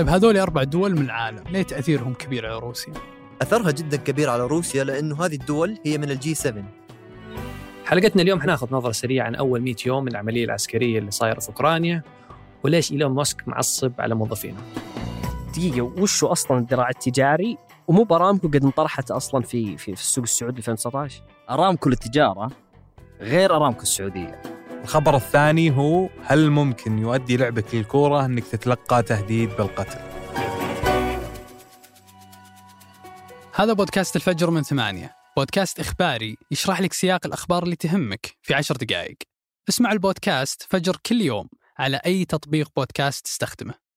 طيب هذول أربع دول من العالم ليه تأثيرهم كبير على روسيا؟ أثرها جدا كبير على روسيا لأنه هذه الدول هي من الجي 7 حلقتنا اليوم حناخذ نظرة سريعة عن أول 100 يوم من العملية العسكرية اللي صايرة في أوكرانيا وليش إيلون ماسك معصب على موظفينه. دقيقة وشو أصلا الذراع التجاري؟ ومو بارامكو قد انطرحت أصلا في في, في السوق السعودي 2019 أرامكو للتجارة غير أرامكو السعودية. الخبر الثاني هو هل ممكن يؤدي لعبك للكورة أنك تتلقى تهديد بالقتل؟ هذا بودكاست الفجر من ثمانية. بودكاست إخباري يشرح لك سياق الأخبار اللي تهمك في عشر دقائق. اسمع البودكاست فجر كل يوم على أي تطبيق بودكاست تستخدمه.